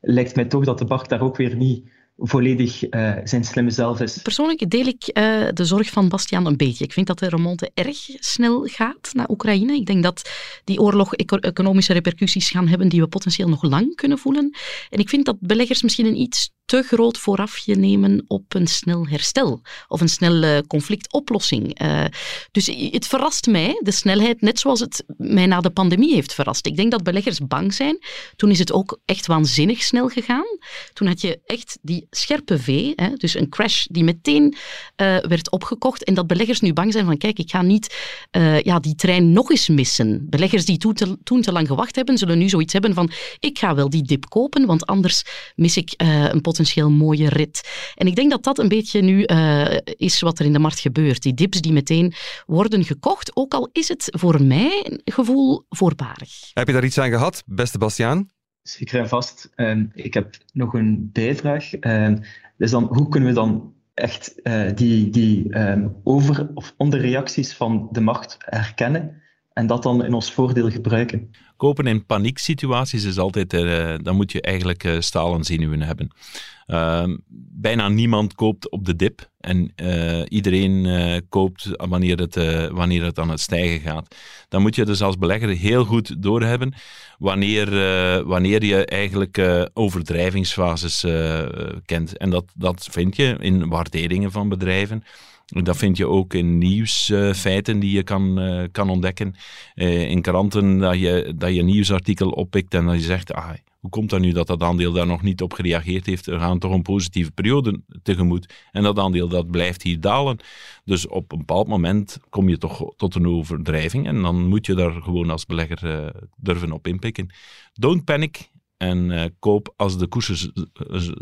lijkt mij toch dat de Bart daar ook weer niet volledig uh, zijn slimme zelf is. Persoonlijk deel ik uh, de zorg van Bastiaan een beetje. Ik vind dat de remonte erg snel gaat naar Oekraïne. Ik denk dat die oorlog eco economische repercussies gaan hebben die we potentieel nog lang kunnen voelen. En ik vind dat beleggers misschien een iets te groot voorafje nemen op een snel herstel of een snelle conflictoplossing. Uh, dus het verrast mij, de snelheid, net zoals het mij na de pandemie heeft verrast. Ik denk dat beleggers bang zijn. Toen is het ook echt waanzinnig snel gegaan. Toen had je echt die scherpe V, hè, dus een crash die meteen uh, werd opgekocht en dat beleggers nu bang zijn van kijk, ik ga niet uh, ja, die trein nog eens missen. Beleggers die toen te, toen te lang gewacht hebben, zullen nu zoiets hebben van ik ga wel die dip kopen, want anders mis ik een pot potentieel mooie rit. En ik denk dat dat een beetje nu uh, is wat er in de markt gebeurt. Die dips die meteen worden gekocht, ook al is het voor mijn gevoel voorbarig. Heb je daar iets aan gehad, beste Bastiaan? Zeker en vast. Uh, ik heb nog een bijvraag. Uh, dus dan, hoe kunnen we dan echt uh, die, die um, over- of onderreacties van de macht herkennen en dat dan in ons voordeel gebruiken? Kopen in panieksituaties is altijd, uh, dan moet je eigenlijk uh, stalen zenuwen hebben. Uh, bijna niemand koopt op de dip en uh, iedereen koopt wanneer het, wanneer het aan het stijgen gaat. Dan moet je dus als belegger heel goed doorhebben wanneer, wanneer je eigenlijk overdrijvingsfases kent. En dat, dat vind je in waarderingen van bedrijven. Dat vind je ook in nieuwsfeiten die je kan, uh, kan ontdekken. Uh, in kranten, dat je, dat je een nieuwsartikel oppikt en dat je zegt, ah, hoe komt dat nu dat dat aandeel daar nog niet op gereageerd heeft? We gaan toch een positieve periode tegemoet. En dat aandeel dat blijft hier dalen. Dus op een bepaald moment kom je toch tot een overdrijving en dan moet je daar gewoon als belegger durven op inpikken. Don't panic. En uh, koop als de koersen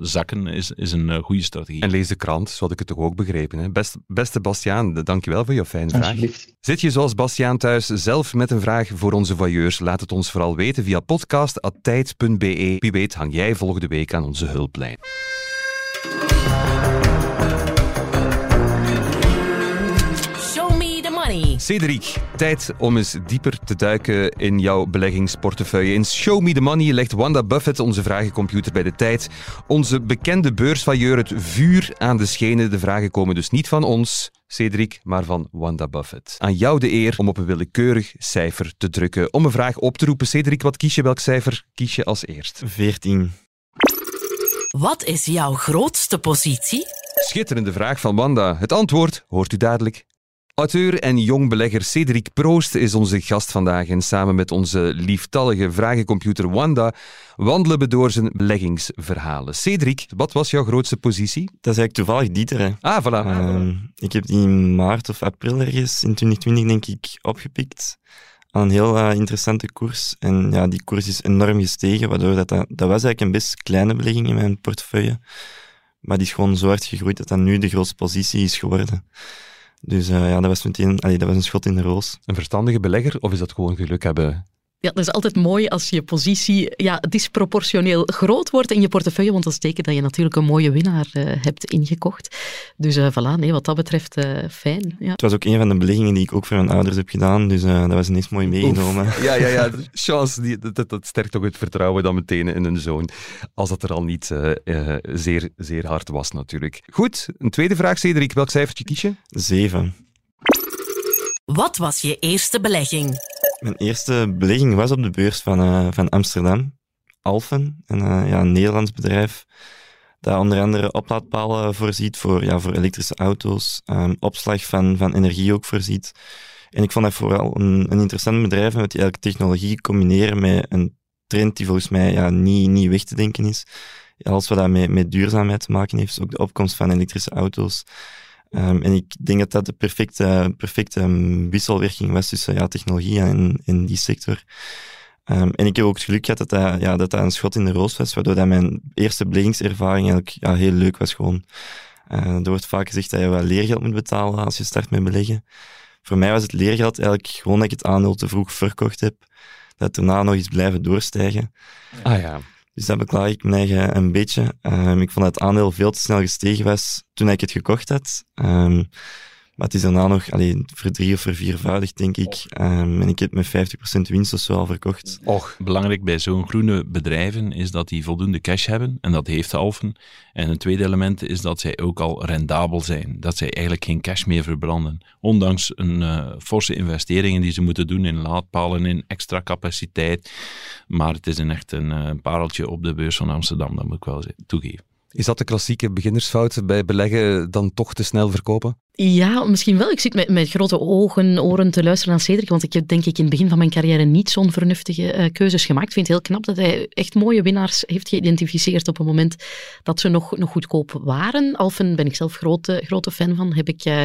zakken is, is een uh, goede strategie. En lees de krant, zo had ik het toch ook begrepen. Hè? Best, beste Bastiaan, dankjewel voor je fijne vraag. Zit je zoals Bastiaan thuis zelf met een vraag voor onze voyeurs? Laat het ons vooral weten via podcast.tijd.be. Wie weet hang jij volgende week aan onze hulplijn. Cedric, tijd om eens dieper te duiken in jouw beleggingsportefeuille. In Show Me the Money legt Wanda Buffett, onze vragencomputer bij de tijd, onze bekende beursvailleur het vuur aan de schenen. De vragen komen dus niet van ons, Cedric, maar van Wanda Buffett. Aan jou de eer om op een willekeurig cijfer te drukken. Om een vraag op te roepen, Cedric, wat kies je? Welk cijfer kies je als eerst? 14. Wat is jouw grootste positie? Schitterende vraag van Wanda. Het antwoord hoort u dadelijk. Auteur en jong belegger Cedric Proost is onze gast vandaag en samen met onze lieftallige vragencomputer Wanda wandelen we door zijn beleggingsverhalen. Cedric, wat was jouw grootste positie? Dat is eigenlijk toevallig Dieter. Hè. Ah, voilà. Uh, ik heb die in maart of april ergens in 2020 denk ik opgepikt aan een heel uh, interessante koers. En ja, die koers is enorm gestegen, waardoor dat, dat, dat was eigenlijk een best kleine belegging in mijn portefeuille. Maar die is gewoon zo hard gegroeid dat dat nu de grootste positie is geworden. Dus uh, ja, dat was meteen dat was een schot in de roos. Een verstandige belegger, of is dat gewoon geluk hebben? Ja, dat is altijd mooi als je positie ja, disproportioneel groot wordt in je portefeuille, want dat is teken dat je natuurlijk een mooie winnaar uh, hebt ingekocht. Dus uh, voilà, nee, wat dat betreft uh, fijn. Ja. Het was ook een van de beleggingen die ik ook voor mijn ouders heb gedaan, dus dat was ineens mooi meegenomen. Oef. Ja, ja, ja. Chance, die, dat, dat sterkt ook het vertrouwen dan meteen in een zoon. Als dat er al niet zeer, zeer hard was natuurlijk. Goed, een tweede vraag, Cedric. Welk cijfertje kies je? Zeven. Wat was je eerste belegging? Mijn eerste belegging was op de beurs van, uh, van Amsterdam, Alphen, een, uh, ja, Nederlands bedrijf dat onder andere oplaadpalen voorziet voor, ja, voor elektrische auto's, um, opslag van, van energie ook voorziet. En ik vond dat vooral een, een interessant bedrijf, met die eigenlijk technologie combineren met een trend die volgens mij ja, niet, niet weg te denken is. Alles wat dat met, met duurzaamheid te maken heeft, ook de opkomst van elektrische auto's. Um, en ik denk dat dat de perfecte, perfecte wisselwerking was tussen ja, technologie en, en die sector. Um, en ik heb ook het geluk gehad dat dat, ja, dat dat een schot in de roos was, waardoor dat mijn eerste beleggingservaring eigenlijk ja, heel leuk was gewoon. Uh, er wordt vaak gezegd dat je wel leergeld moet betalen als je start met beleggen. Voor mij was het leergeld eigenlijk gewoon dat ik het aandeel te vroeg verkocht heb, dat daarna nog eens blijven doorstijgen. Ah ja. Dus dat beklaag ik me eigen een beetje. Um, ik vond dat het aandeel veel te snel gestegen was toen ik het gekocht had. Um, maar het is daarna nog allee, verdrie- of verviervoudigd, denk ik. Um, en ik heb met 50% winst of zo al verkocht. Och, belangrijk bij zo'n groene bedrijven is dat die voldoende cash hebben. En dat heeft Alphen. En een tweede element is dat zij ook al rendabel zijn. Dat zij eigenlijk geen cash meer verbranden. Ondanks een uh, forse investeringen die ze moeten doen in laadpalen, in extra capaciteit. Maar het is een echt een uh, pareltje op de beurs van Amsterdam, dat moet ik wel toegeven. Is dat de klassieke beginnersfout bij beleggen dan toch te snel verkopen? Ja, misschien wel. Ik zit met, met grote ogen, oren te luisteren naar Cedric, want ik heb denk ik in het begin van mijn carrière niet zo'n vernuftige uh, keuzes gemaakt. Ik vind het heel knap dat hij echt mooie winnaars heeft geïdentificeerd op het moment dat ze nog, nog goedkoop waren. Alphen ben ik zelf grote, grote fan van. Heb ik uh,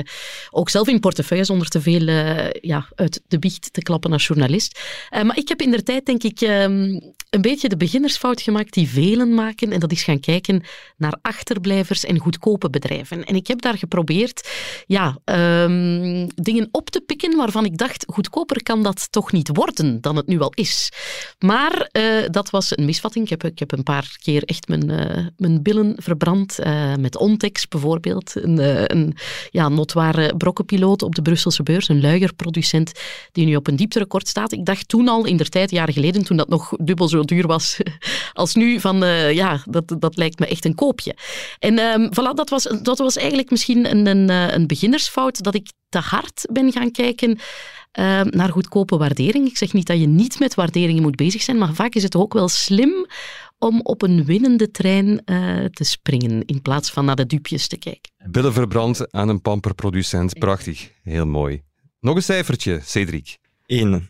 ook zelf in portefeuille zonder te veel uh, ja, uit de biecht te klappen als journalist. maar ik heb in de tijd denk ik um, een beetje de beginnersfout gemaakt die velen maken en dat is gaan kijken naar achterblijvers en goedkope bedrijven. En ik heb daar geprobeerd ja, um, dingen op te pikken waarvan ik dacht, goedkoper kan dat toch niet worden dan het nu al is. Maar uh, dat was een misvatting. Ik heb, ik heb een paar keer echt mijn, uh, mijn billen verbrand. Uh, met Ontex bijvoorbeeld. Een, een ja, notoire brokkenpiloot op de Brusselse beurs. Een luigerproducent die nu op een diepterecord staat. Ik dacht toen al, in der tijd, jaren geleden, toen dat nog dubbel zo duur was als nu, van ja, dat, dat lijkt me echt een koopje. En um, voilà, dat was, dat was eigenlijk misschien een, een, een beginnersfout dat ik te hard ben gaan kijken uh, naar goedkope waardering. Ik zeg niet dat je niet met waarderingen moet bezig zijn, maar vaak is het ook wel slim om op een winnende trein uh, te springen in plaats van naar de dupjes te kijken. Billen verbrand aan een pamperproducent. Prachtig. Heel mooi. Nog een cijfertje, Cedric. Eén.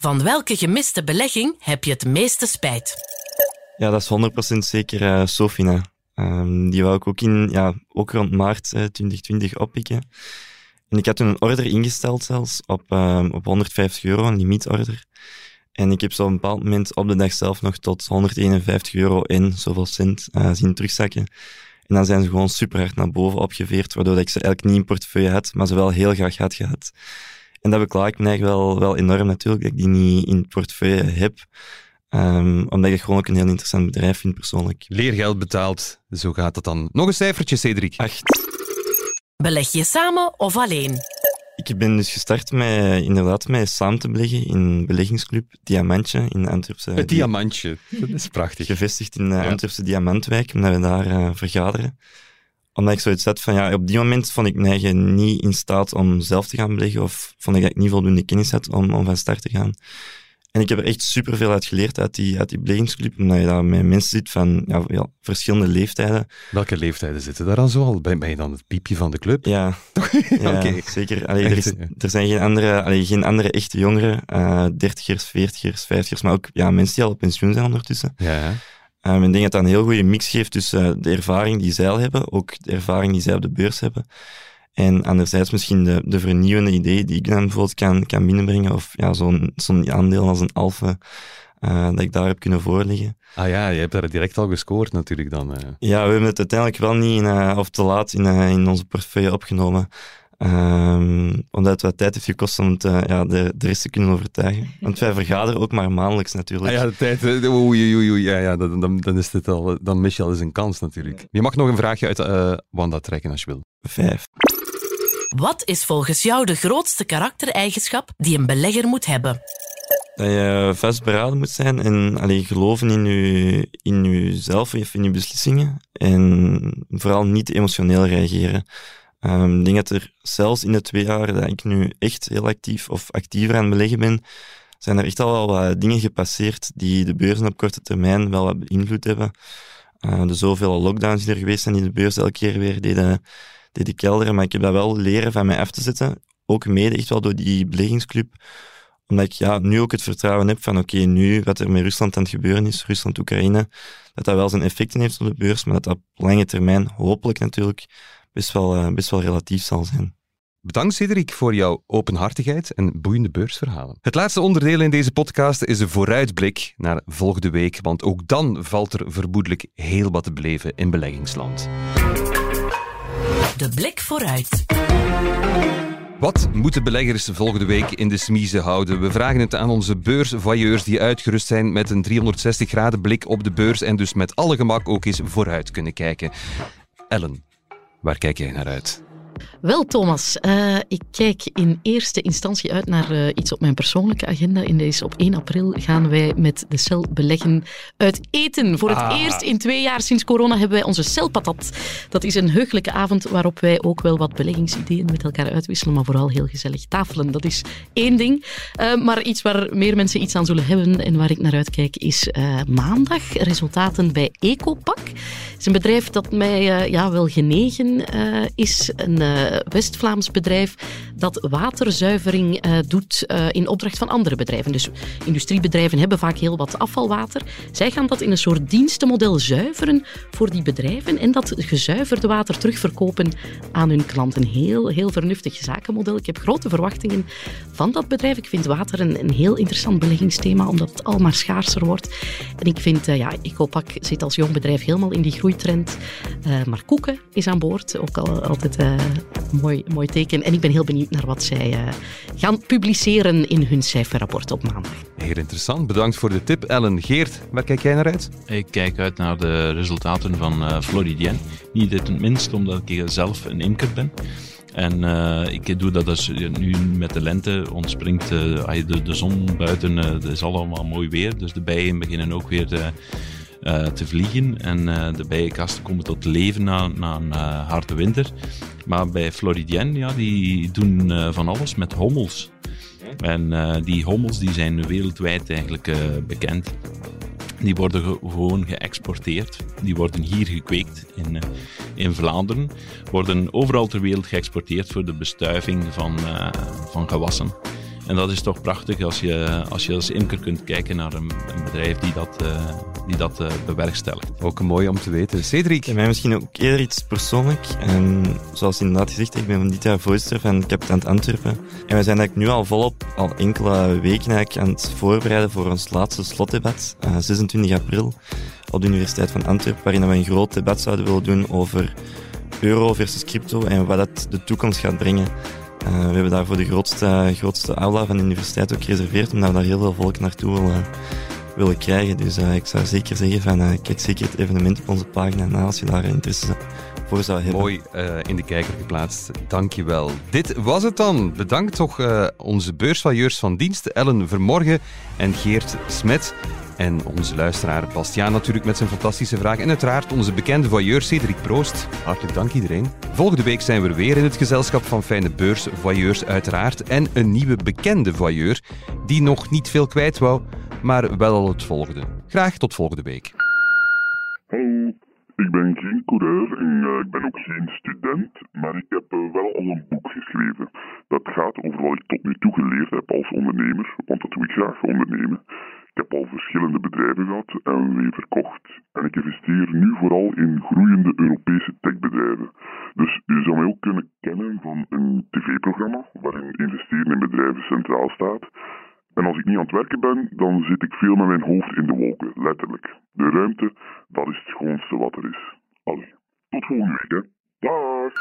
Van welke gemiste belegging heb je het meeste spijt? Ja, dat is 100% zeker uh, Sofina. Um, die wou ik ook, in, ja, ook rond maart uh, 2020 oppikken. En ik had toen een order ingesteld zelfs op, um, op 150 euro, een limietorder. En ik heb zo op een bepaald moment op de dag zelf nog tot 151 euro en zoveel cent uh, zien terugzakken. En dan zijn ze gewoon super hard naar boven opgeveerd, waardoor ik ze eigenlijk niet in portefeuille had, maar ze wel heel graag had gehad. En dat beklaag ik me eigenlijk wel, wel enorm natuurlijk, dat ik die niet in portefeuille heb. Um, omdat ik gewoon ook een heel interessant bedrijf vind, persoonlijk. Leergeld betaald, zo gaat dat dan. Nog een cijfertje, Cedric. Acht. Beleg je samen of alleen? Ik ben dus gestart met inderdaad met samen te beleggen in een beleggingsclub Diamantje in Antwerpse. Het Diamantje, dat is prachtig. Gevestigd in de ja. Antwerpse Diamantwijk, omdat we daar uh, vergaderen. Omdat ik zoiets had van, ja, op die moment vond ik me eigen niet in staat om zelf te gaan beleggen, of vond ik dat ik niet voldoende kennis had om, om van start te gaan. En ik heb er echt superveel uit geleerd uit die, uit die omdat je daar met mensen zit van ja, ja, verschillende leeftijden. Welke leeftijden zitten daar dan zo al? Ben, ben je dan het piepje van de club? Ja, ja okay. zeker. Allee, er, is, er, zijn geen andere, allee, geen andere echte jongeren, uh, dertigers, veertigers, vijftigers, maar ook ja, mensen die al op pensioen zijn ondertussen. Ja. Um, ik denk dat dat een heel goede mix geeft tussen uh, de ervaring die zij al hebben, ook de ervaring die zij op de beurs hebben. En anderzijds misschien de, de vernieuwende ideeën die ik dan bijvoorbeeld kan, kan binnenbrengen. Of ja, zo'n zo'n aandeel als een alfa, uh, dat ik daar heb kunnen voorleggen. Ah ja, je hebt daar direct al gescoord natuurlijk dan. Uh. Ja, we hebben het uiteindelijk wel niet, in, uh, of te laat, in, in onze portefeuille opgenomen. Um, omdat het wat tijd heeft gekost om het, ja, de, de rest te kunnen overtuigen. Want wij vergaderen ook maar maandelijks natuurlijk. Ah ja, de tijd. Oei, oei, oei. Ja, ja, dan, dan, is dit al, dan mis je al eens een kans natuurlijk. Je mag nog een vraagje uit Wanda trekken als je wil. Vijf. Wat is volgens jou de grootste karaktereigenschap die een belegger moet hebben? Dat je vastberaden moet zijn en alleen geloven in, in jezelf of in je beslissingen. En vooral niet emotioneel reageren. Um, ik denk dat er zelfs in de twee jaar dat ik nu echt heel actief of actiever aan het beleggen ben, zijn er echt al wel wat dingen gepasseerd die de beurzen op korte termijn wel wat beïnvloed hebben. Uh, de zoveel lockdowns die er geweest zijn die de beurs elke keer weer deden deed ik kelderen, maar ik heb dat wel leren van mij af te zetten. Ook mede echt wel door die beleggingsclub. Omdat ik ja, nu ook het vertrouwen heb van oké, nu wat er met Rusland aan het gebeuren is, Rusland-Oekraïne, dat dat wel zijn effecten heeft op de beurs, maar dat dat op lange termijn hopelijk natuurlijk best wel, uh, best wel relatief zal zijn. Bedankt Cedric voor jouw openhartigheid en boeiende beursverhalen. Het laatste onderdeel in deze podcast is een vooruitblik naar volgende week, want ook dan valt er vermoedelijk heel wat te beleven in beleggingsland. De blik vooruit. Wat moeten beleggers volgende week in de smiezen houden? We vragen het aan onze beursvoyeurs die uitgerust zijn met een 360 graden blik op de beurs en dus met alle gemak ook eens vooruit kunnen kijken. Ellen, waar kijk jij naar uit? Wel, Thomas, uh, ik kijk in eerste instantie uit naar uh, iets op mijn persoonlijke agenda. In deze op 1 april gaan wij met de cel beleggen uit eten. Voor het ah. eerst in twee jaar sinds corona hebben wij onze celpatat. Dat is een heugelijke avond waarop wij ook wel wat beleggingsideeën met elkaar uitwisselen, maar vooral heel gezellig tafelen. Dat is één ding. Uh, maar iets waar meer mensen iets aan zullen hebben en waar ik naar uitkijk is maandag resultaten bij Ecopak. Het is een bedrijf dat mij ja, wel genegen is. Een West-Vlaams bedrijf dat waterzuivering doet in opdracht van andere bedrijven. Dus industriebedrijven hebben vaak heel wat afvalwater. Zij gaan dat in een soort dienstenmodel zuiveren voor die bedrijven en dat gezuiverde water terugverkopen aan hun klanten. Heel, heel vernuftig zakenmodel. Ik heb grote verwachtingen van dat bedrijf. Ik vind water een, heel interessant beleggingsthema, omdat het al maar schaarser wordt. En ik vind, uh, ja, Ecopak zit als jong bedrijf helemaal in die groeitrend. Uh, maar Koeken is aan boord, ook al, altijd mooi, mooi teken. En ik ben heel benieuwd naar wat zij gaan publiceren in hun cijferrapport op maandag. Heel interessant. Bedankt voor de tip, Ellen. Geert, waar kijk jij naar uit? Ik kijk uit naar de resultaten van uh, Floridien. Niet het minst omdat ik zelf een imker ben. En uh, ik doe dat dus nu met de lente ontspringt uh, de, de zon buiten. Uh, het is allemaal mooi weer, dus de bijen beginnen ook weer te, te vliegen. En de bijenkasten komen tot leven na, na een harde winter. Maar bij Floridien, ja, die doen van alles met hommels. En die hommels die zijn wereldwijd eigenlijk bekend. Die worden gewoon geëxporteerd. Die worden hier gekweekt in, in Vlaanderen. Worden overal ter wereld geëxporteerd voor de bestuiving van, van gewassen. En dat is toch prachtig als je als, je als imker kunt kijken naar een, een bedrijf die dat, uh, die dat uh, bewerkstelligt. Ook mooi om te weten. Cedric? Bij mij misschien ook eerder iets persoonlijk. En zoals inderdaad gezegd, ik ben van dit jaar voorzitter van Capitant Antwerpen. En we zijn eigenlijk nu al volop, al enkele weken eigenlijk aan het voorbereiden voor ons laatste slotdebat, uh, 26 april, op de Universiteit van Antwerpen, waarin we een groot debat zouden willen doen over euro versus crypto en wat dat de toekomst gaat brengen. Uh, we hebben daarvoor de grootste, grootste aula van de universiteit ook gereserveerd, omdat we daar heel veel volk naartoe willen, willen krijgen. Dus uh, ik zou zeker zeggen van, uh, kijk zeker het evenement op onze pagina na als je daar interesse voor zou hebben. Mooi in de kijker geplaatst. Dankjewel. Dit was het dan. Bedankt toch onze beursvailleurs van dienst, Ellen Vermorgen en Geert Smet. En onze luisteraar Bastiaan natuurlijk met zijn fantastische vraag. En uiteraard onze bekende voyeur Cedric Proost. Hartelijk dank iedereen. Volgende week zijn we weer in het gezelschap van fijne beursvoyeurs uiteraard. En een nieuwe bekende voyeur die nog niet veel kwijt wou, maar wel al het volgende. Graag tot volgende week. Hallo, ik ben geen coureur en uh, ik ben ook geen student, maar ik heb uh, wel al een boek geschreven. Dat gaat over wat ik tot nu toe geleerd heb als ondernemer, want dat doe ik graag ondernemen. Ik heb al verschillende bedrijven gehad en weer verkocht. En ik investeer nu vooral in groeiende Europese techbedrijven. Dus u zou mij ook kunnen kennen van een tv-programma waarin investeren in bedrijven centraal staat. En als ik niet aan het werken ben, dan zit ik veel met mijn hoofd in de wolken, letterlijk. De ruimte, dat is het schoonste wat er is. Allee, tot volgende week, hè. Dag!